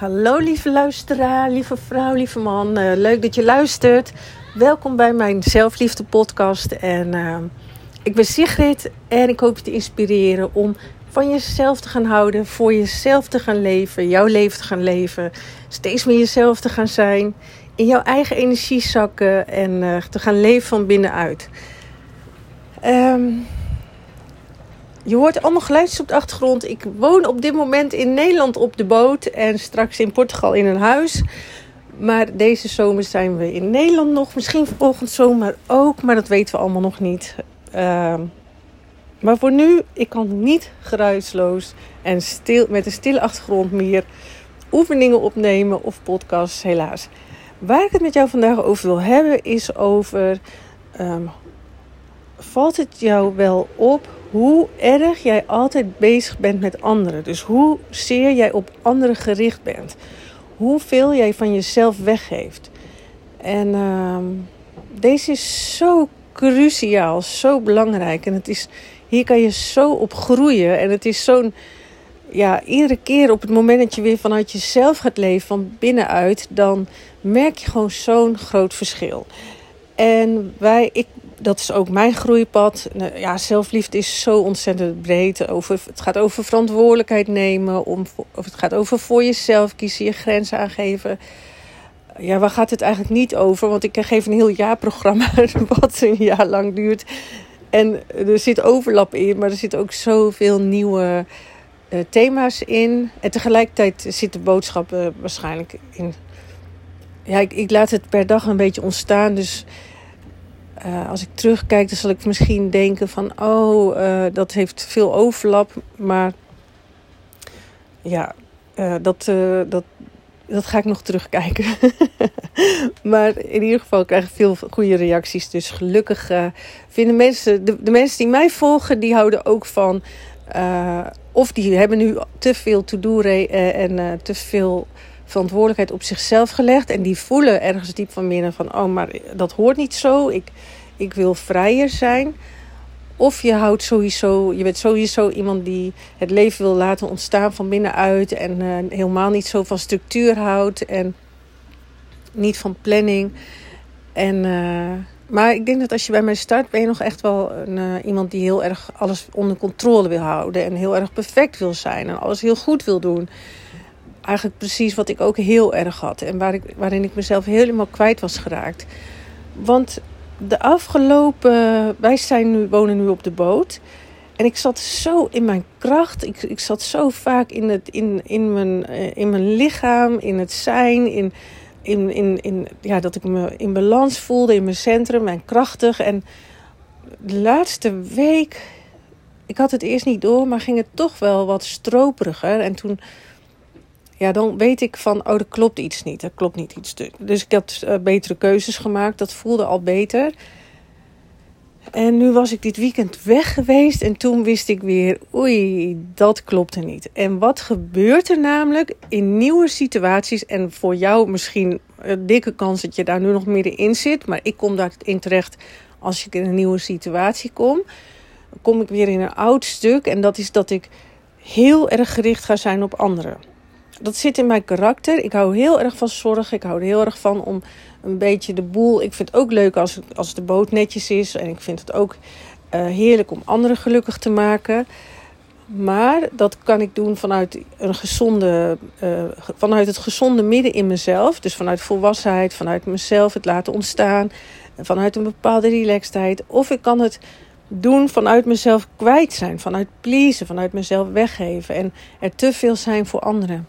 Hallo lieve luisteraar, lieve vrouw, lieve man. Uh, leuk dat je luistert. Welkom bij mijn zelfliefde podcast. En uh, ik ben Sigrid en ik hoop je te inspireren om van jezelf te gaan houden, voor jezelf te gaan leven, jouw leven te gaan leven, steeds meer jezelf te gaan zijn, in jouw eigen energie zakken en uh, te gaan leven van binnenuit. Um, je hoort allemaal geluidjes op de achtergrond. Ik woon op dit moment in Nederland op de boot en straks in Portugal in een huis. Maar deze zomer zijn we in Nederland nog. Misschien volgend zomer ook, maar dat weten we allemaal nog niet. Uh, maar voor nu, ik kan niet geruisloos en stil, met een stille achtergrond meer oefeningen opnemen of podcasts, helaas. Waar ik het met jou vandaag over wil hebben, is over. Um, valt het jou wel op hoe erg jij altijd bezig bent met anderen. Dus hoe zeer jij op anderen gericht bent. Hoeveel jij van jezelf weggeeft. En uh, deze is zo cruciaal, zo belangrijk. En het is, hier kan je zo op groeien. En het is zo'n, ja, iedere keer op het moment dat je weer vanuit jezelf gaat leven, van binnenuit, dan merk je gewoon zo'n groot verschil. En wij, ik dat is ook mijn groeipad. Nou, ja, zelfliefde is zo ontzettend breed. Over, het gaat over verantwoordelijkheid nemen. Om, of het gaat over voor jezelf kiezen, je grenzen aangeven. Ja, waar gaat het eigenlijk niet over? Want ik geef een heel jaarprogramma wat een jaar lang duurt. En er zit overlap in, maar er zitten ook zoveel nieuwe uh, thema's in. En tegelijkertijd zitten boodschappen waarschijnlijk in. Ja, ik, ik laat het per dag een beetje ontstaan. Dus uh, als ik terugkijk, dan zal ik misschien denken van, oh, uh, dat heeft veel overlap. Maar ja, uh, dat, dat, dat ga ik nog terugkijken. maar in ieder geval krijg ik veel goede reacties. Dus gelukkig vinden mensen, de, de, mensen die mij volgen, die houden ook van. of die hebben nu te veel to-do en te veel verantwoordelijkheid op zichzelf gelegd. En die voelen ergens diep van binnen van, oh, maar dat hoort niet zo. Ik, ik wil vrijer zijn. Of je houdt sowieso, je bent sowieso iemand die het leven wil laten ontstaan van binnenuit. En uh, helemaal niet zo van structuur houdt. En niet van planning. En, uh, maar ik denk dat als je bij mij start, ben je nog echt wel een, uh, iemand die heel erg alles onder controle wil houden. En heel erg perfect wil zijn. En alles heel goed wil doen eigenlijk precies wat ik ook heel erg had. En waar ik, waarin ik mezelf helemaal kwijt was geraakt. Want de afgelopen. Wij zijn nu, wonen nu op de boot. En ik zat zo in mijn kracht. Ik, ik zat zo vaak in, het, in, in, mijn, eh, in mijn lichaam, in het zijn. In, in, in, in, ja, dat ik me in balans voelde in mijn centrum en krachtig. En de laatste week. Ik had het eerst niet door, maar ging het toch wel wat stroperiger. En toen ja, dan weet ik van, oh, er klopt iets niet. Er klopt niet iets. Dus ik had uh, betere keuzes gemaakt. Dat voelde al beter. En nu was ik dit weekend weg geweest en toen wist ik weer, oei, dat klopte niet. En wat gebeurt er namelijk in nieuwe situaties? En voor jou misschien een dikke kans dat je daar nu nog middenin zit, maar ik kom daarin terecht als ik in een nieuwe situatie kom. Kom ik weer in een oud stuk en dat is dat ik heel erg gericht ga zijn op anderen dat zit in mijn karakter. Ik hou heel erg van zorg. Ik hou er heel erg van om een beetje de boel. Ik vind het ook leuk als, als de boot netjes is. En ik vind het ook uh, heerlijk om anderen gelukkig te maken. Maar dat kan ik doen vanuit, een gezonde, uh, vanuit het gezonde midden in mezelf. Dus vanuit volwassenheid, vanuit mezelf het laten ontstaan. Vanuit een bepaalde relaxedheid. Of ik kan het doen vanuit mezelf kwijt zijn. Vanuit pleasen, vanuit mezelf weggeven. En er te veel zijn voor anderen.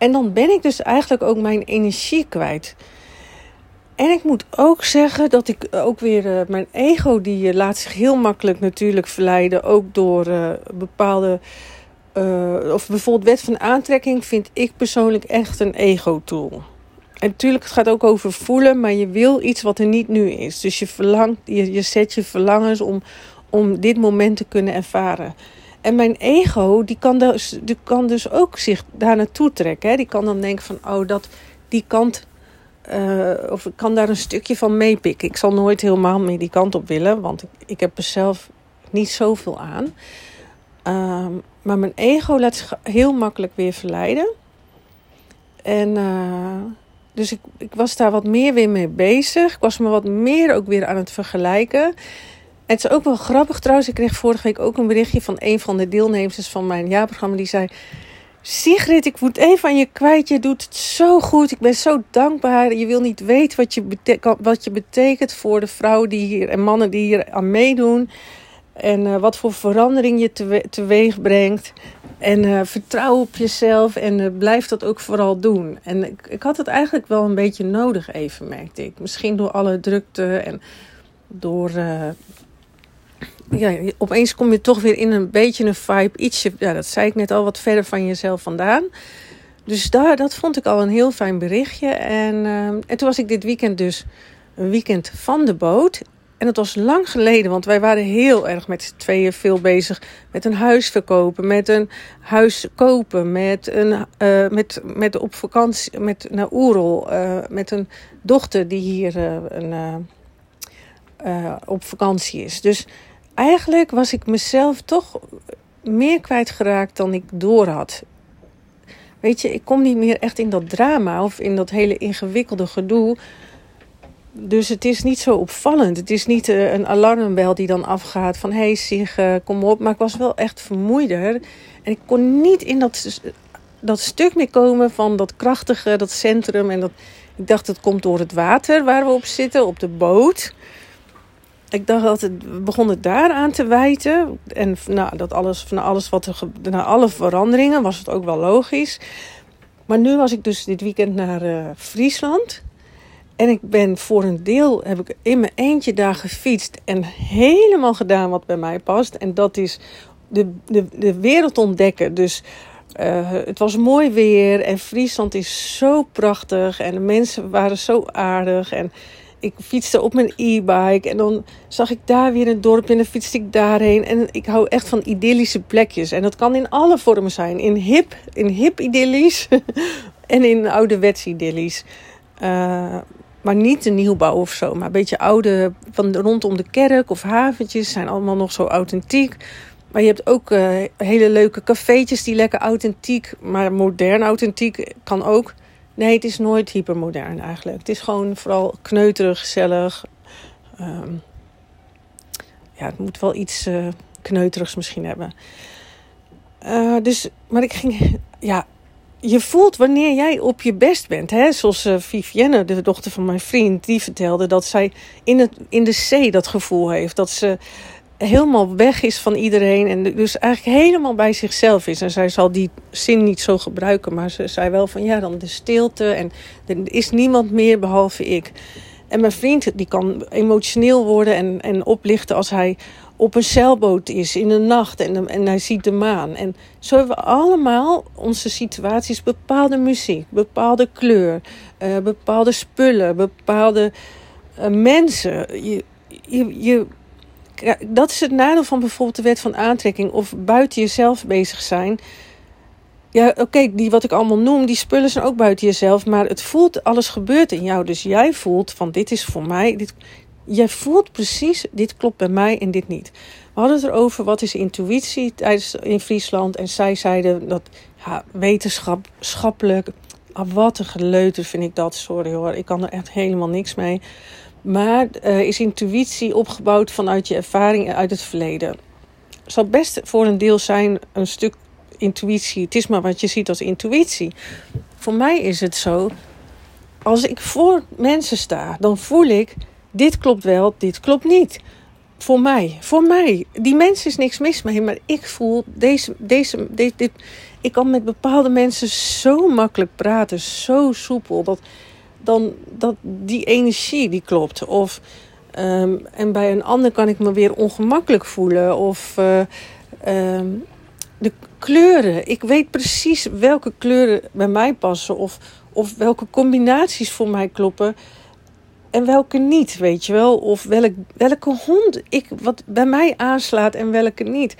En dan ben ik dus eigenlijk ook mijn energie kwijt. En ik moet ook zeggen dat ik ook weer uh, mijn ego, die uh, laat zich heel makkelijk natuurlijk verleiden. Ook door uh, bepaalde, of bijvoorbeeld wet van aantrekking, vind ik persoonlijk echt een ego-tool. En natuurlijk, het gaat ook over voelen, maar je wil iets wat er niet nu is. Dus je verlangt, je, je zet je verlangens om, om dit moment te kunnen ervaren. En mijn ego, die kan, dus, die kan dus ook zich daar naartoe trekken. Hè? Die kan dan denken van, oh, dat, die kant... Uh, of ik kan daar een stukje van meepikken. Ik zal nooit helemaal meer die kant op willen. Want ik, ik heb er zelf niet zoveel aan. Uh, maar mijn ego laat zich heel makkelijk weer verleiden. En dus ik, ik was daar wat meer weer mee bezig. Ik was me wat meer ook weer aan het vergelijken. Het is ook wel grappig trouwens. Ik kreeg vorige week ook een berichtje van een van de deelnemers van mijn jaarprogramma. Die zei: Sigrid, ik moet even aan je kwijt. Je doet het zo goed. Ik ben zo dankbaar. Je wil niet weten wat je, wat je betekent voor de vrouwen die hier en mannen die hier aan meedoen. En uh, wat voor verandering je te, teweeg brengt. En uh, vertrouw op jezelf en uh, blijf dat ook vooral doen. En ik, ik had het eigenlijk wel een beetje nodig even, merkte ik. Misschien door alle drukte en door... Ja, opeens kom je toch weer in een beetje een vibe. Ietsje, ja, dat zei ik net al, wat verder van jezelf vandaan. Dus daar, dat vond ik al een heel fijn berichtje. En, en toen was ik dit weekend dus een weekend van de boot. En het was lang geleden, want wij waren heel erg met z'n tweeën veel bezig met een huis verkopen, met een huis kopen, met, een, uh, met, met op vakantie, met naar Oerol, uh, met een dochter die hier uh, een, op vakantie is. Dus eigenlijk was ik mezelf toch meer kwijtgeraakt dan ik door had. Weet je, ik kom niet meer echt in dat drama of in dat hele ingewikkelde gedoe dus het is niet zo opvallend. Het is niet uh, een alarmbel die dan afgaat van... hé hey, uh, kom op. Maar ik was wel echt vermoeider. En ik kon niet in dat, dat stuk meer komen van dat krachtige, dat centrum. En dat, ik dacht, het komt door het water waar we op zitten, op de boot. Ik dacht dat het begon het daar aan te wijten. En nou, dat alles, van alles wat er, na alle veranderingen was het ook wel logisch. Maar nu was ik dus dit weekend naar uh, Friesland... En ik ben voor een deel, heb ik in mijn eentje daar gefietst en helemaal gedaan wat bij mij past. En dat is de, de, de wereld ontdekken. Dus uh, het was mooi weer en Friesland is zo prachtig en de mensen waren zo aardig. En ik fietste op mijn e-bike en dan zag ik daar weer een dorp en dan fietste ik daarheen. En ik hou echt van idyllische plekjes. En dat kan in alle vormen zijn. In hip, in hip idyllisch en in ouderwets idyllisch. Uh, maar niet de nieuwbouw of zo. Maar een beetje oude, van rondom de kerk of haventjes zijn allemaal nog zo authentiek. Maar je hebt ook uh, hele leuke cafeetjes die lekker authentiek, maar modern authentiek kan ook. Nee, het is nooit hypermodern eigenlijk. Het is gewoon vooral kneuterig, gezellig. Um, ja, het moet wel iets uh, kneuterigs misschien hebben. Uh, dus, maar ik ging, ja, je voelt wanneer jij op je best bent. Hè? Zoals uh, Vivienne, de dochter van mijn vriend, die vertelde dat zij in, het, in de zee dat gevoel heeft. Dat ze helemaal weg is van iedereen en dus eigenlijk helemaal bij zichzelf is. En zij zal die zin niet zo gebruiken, maar ze zei wel van ja, dan de stilte en er is niemand meer behalve ik. En mijn vriend die kan emotioneel worden en, en oplichten als hij op een zeilboot is in de nacht en, en hij ziet de maan. En zo hebben we allemaal onze situaties, bepaalde muziek, bepaalde kleur, uh, bepaalde spullen, bepaalde uh, mensen. Je, je, je, dat is het nadeel van bijvoorbeeld de wet van aantrekking of buiten jezelf bezig zijn. Ja, oké, die wat ik allemaal noem, die spullen zijn ook buiten jezelf, maar het voelt, alles gebeurt in jou. Dus jij voelt van dit is voor mij, dit, jij voelt precies, dit klopt bij mij en dit niet. We hadden het erover, wat is intuïtie tijdens, in Friesland. En zij zeiden dat ja, ah, wat een geleuter vind ik dat, sorry hoor. Ik kan er echt helemaal niks mee. Maar is intuïtie opgebouwd vanuit je ervaring uit het verleden? Zal best voor een deel zijn een stuk intuïtie. Het is maar wat je ziet als intuïtie. Voor mij is het zo, als ik voor mensen sta, dan voel ik dit klopt wel, dit klopt niet. Voor mij, voor mij. Die mensen is niks mis mee, maar ik voel deze, deze, dit, ik kan met bepaalde mensen zo makkelijk praten, zo soepel, dat, dan, dat die energie die klopt. Of, um, en bij een ander kan ik me weer ongemakkelijk voelen. Of uh, um, de kleuren. Ik weet precies welke kleuren bij mij passen. Of, of welke combinaties voor mij kloppen en welke niet, weet je wel. Of welk, welke hond ik, wat bij mij aanslaat en welke niet.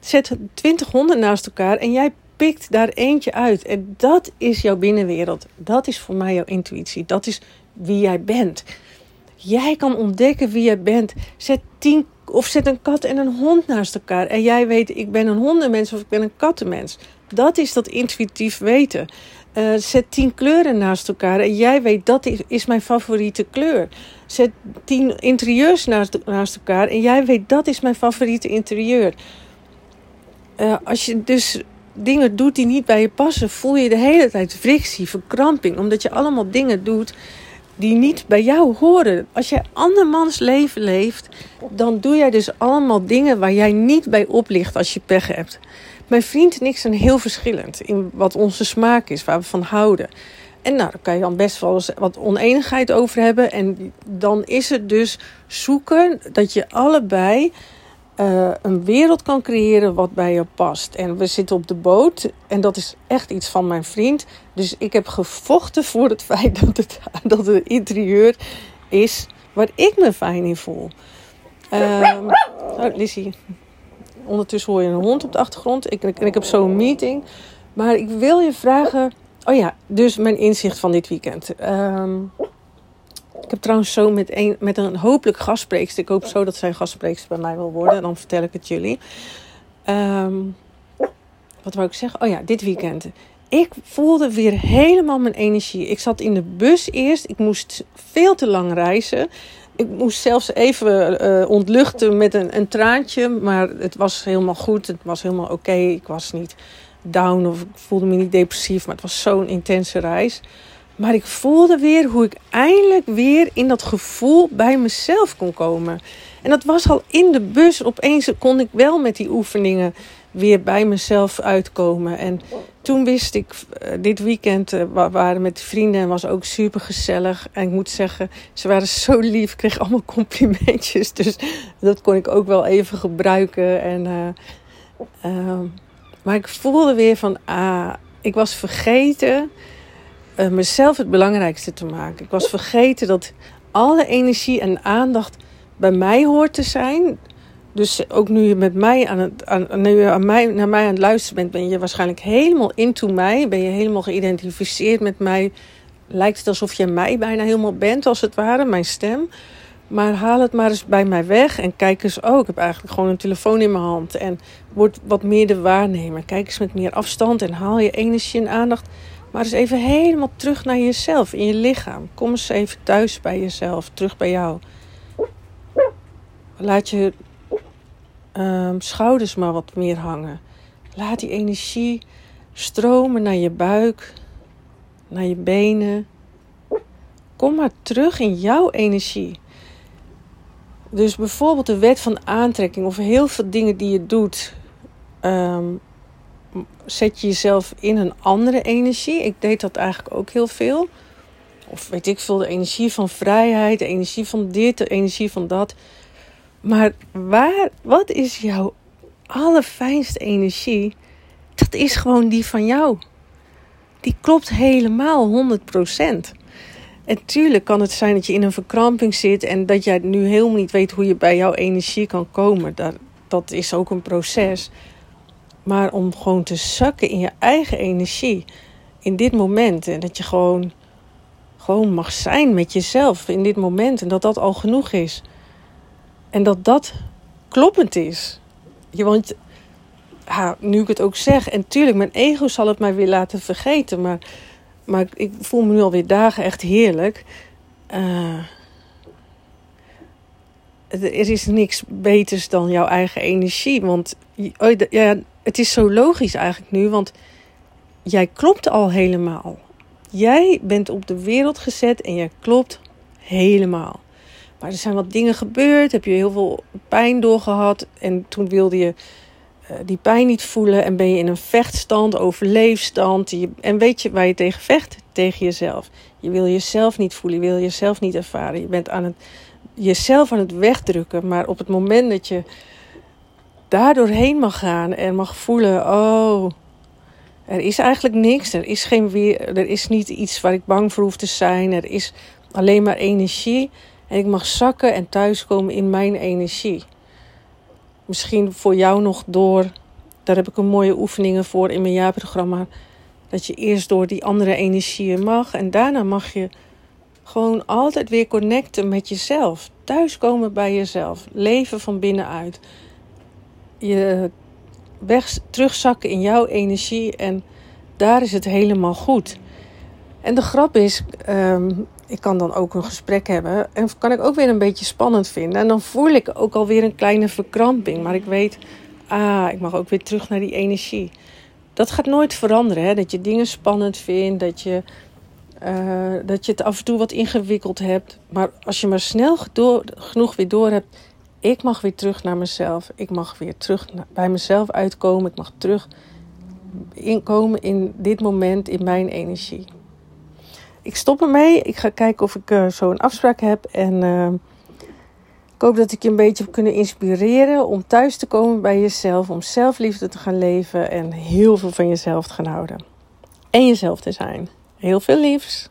Zet twintig honden naast elkaar en jij pikt daar eentje uit. En dat is jouw binnenwereld. Dat is voor mij jouw intuïtie. Dat is wie jij bent. Jij kan ontdekken wie jij bent. Zet tien of zet een kat en een hond naast elkaar. En jij weet, ik ben een hondenmens of ik ben een kattenmens. Dat is dat intuïtief weten. Uh, zet tien kleuren naast elkaar en jij weet dat is, is mijn favoriete kleur. Zet tien interieurs naast, naast elkaar en jij weet dat is mijn favoriete interieur. Uh, als je dus dingen doet die niet bij je passen, voel je de hele tijd frictie, verkramping. Omdat je allemaal dingen doet die niet bij jou horen. Als jij andermans leven leeft, dan doe jij dus allemaal dingen waar jij niet bij oplicht als je pech hebt. Mijn vriend en ik zijn heel verschillend in wat onze smaak is, waar we van houden. En nou, daar kan je dan best wel eens wat oneenigheid over hebben. En dan is het dus zoeken dat je allebei uh, een wereld kan creëren wat bij je past. En we zitten op de boot en dat is echt iets van mijn vriend. Dus ik heb gevochten voor het feit dat het, dat het interieur is waar ik me fijn in voel. Um, oh, Lizzie. Ondertussen hoor je een hond op de achtergrond. Ik, en ik heb zo'n meeting. Maar ik wil je vragen. Oh ja, dus mijn inzicht van dit weekend. Um, ik heb trouwens zo met een, met een hopelijk gastspreekster. Ik hoop zo dat zij gastspreekster bij mij wil worden. Dan vertel ik het jullie. Um, wat wou ik zeggen? Oh ja, dit weekend. Ik voelde weer helemaal mijn energie. Ik zat in de bus eerst. Ik moest veel te lang reizen. Ik moest zelfs even uh, ontluchten met een, een traantje. Maar het was helemaal goed. Het was helemaal oké. Ik was niet down of ik voelde me niet depressief. Maar het was zo'n intense reis. Maar ik voelde weer hoe ik eindelijk weer in dat gevoel bij mezelf kon komen. En dat was al in de bus. Opeens kon ik wel met die oefeningen weer bij mezelf uitkomen. En toen wist ik, eh, dit weekend uh, waren met vrienden en was ook super gezellig. En ik moet zeggen, ze waren zo lief. Kreeg allemaal complimentjes. Dus dat kon ik ook wel even gebruiken. En, uh, maar ik voelde weer van, ah, ik was vergeten uh, mezelf het belangrijkste te maken. Ik was vergeten dat alle energie en aandacht bij mij hoort te zijn. Dus ook nu je met mij aan het, aan, nu je aan mij, naar mij aan het luisteren bent, ben je waarschijnlijk helemaal into mij. Ben je helemaal geïdentificeerd met mij. Lijkt het alsof je mij bijna helemaal bent, als het ware, mijn stem. Maar haal het maar eens bij mij weg en kijk eens, oh, ik heb eigenlijk gewoon een telefoon in mijn hand. En word wat meer de waarnemer. Kijk eens met meer afstand en haal je energie en aandacht maar eens even helemaal terug naar jezelf, in je lichaam. Kom eens even thuis bij jezelf, terug bij jou. Laat je um, schouders maar wat meer hangen. Laat die energie stromen naar je buik, naar je benen. Kom maar terug in jouw energie. Dus bijvoorbeeld de wet van aantrekking of heel veel dingen die je doet. Um, zet je jezelf in een andere energie. Ik deed dat eigenlijk ook heel veel. Of weet ik veel, de energie van vrijheid, de energie van dit, de energie van dat. Maar waar, wat is jouw allerfijnste energie? Dat is gewoon die van jou. Die klopt helemaal 100%. En tuurlijk kan het zijn dat je in een verkramping zit en dat jij nu helemaal niet weet hoe je bij jouw energie kan komen. Dat, dat is ook een proces. Maar om gewoon te zakken in je eigen energie in dit moment. En dat je gewoon, gewoon mag zijn met jezelf in dit moment. En dat dat al genoeg is. En dat dat kloppend is. Je, want nu ik het ook zeg, en tuurlijk, mijn ego zal het mij weer laten vergeten. Maar, maar ik voel me nu alweer dagen echt heerlijk. Uh, er is niks beters dan jouw eigen energie. Want oh, ja, het is zo logisch eigenlijk nu, want jij klopt al helemaal. Jij bent op de wereld gezet en jij klopt helemaal. Maar er zijn wat dingen gebeurd, heb je heel veel pijn doorgehad en toen wilde je uh, die pijn niet voelen en ben je in een vechtstand, overleefstand. En weet je waar je tegen vecht? Tegen jezelf. Je wil jezelf niet voelen, je wil jezelf niet ervaren. Je bent aan het, jezelf aan het wegdrukken, maar op het moment dat je daar doorheen mag gaan en mag voelen: oh, er is eigenlijk niks. Er is, geen weer, er is niet iets waar ik bang voor hoef te zijn. Er is alleen maar energie. En ik mag zakken en thuiskomen in mijn energie. Misschien voor jou nog door. Daar heb ik een mooie oefeningen voor in mijn jaarprogramma. Dat je eerst door die andere energieën mag. En daarna mag je gewoon altijd weer connecten met jezelf. Thuiskomen bij jezelf. Leven van binnenuit je weg, terugzakken in jouw energie en daar is het helemaal goed. En de grap is, ehm, ik kan dan ook een gesprek hebben en kan ik ook weer een beetje spannend vinden. En dan voel ik ook alweer een kleine verkramping. Maar ik weet, ah, ik mag ook weer terug naar die energie. Dat gaat nooit veranderen, hè? dat je dingen spannend vindt, dat je, uh, dat je het af en toe wat ingewikkeld hebt. Maar als je maar snel genoeg weer door hebt, ik mag weer terug naar mezelf. Ik mag weer terug bij mezelf uitkomen. Ik mag terug inkomen in dit moment, in mijn energie. Ik stop ermee. Ik ga kijken of ik uh, zo een afspraak heb. En uh, ik hoop dat ik je een beetje heb kunnen inspireren om thuis te komen bij jezelf. Om zelfliefde te gaan leven en heel veel van jezelf te gaan houden. En jezelf te zijn. Heel veel liefs.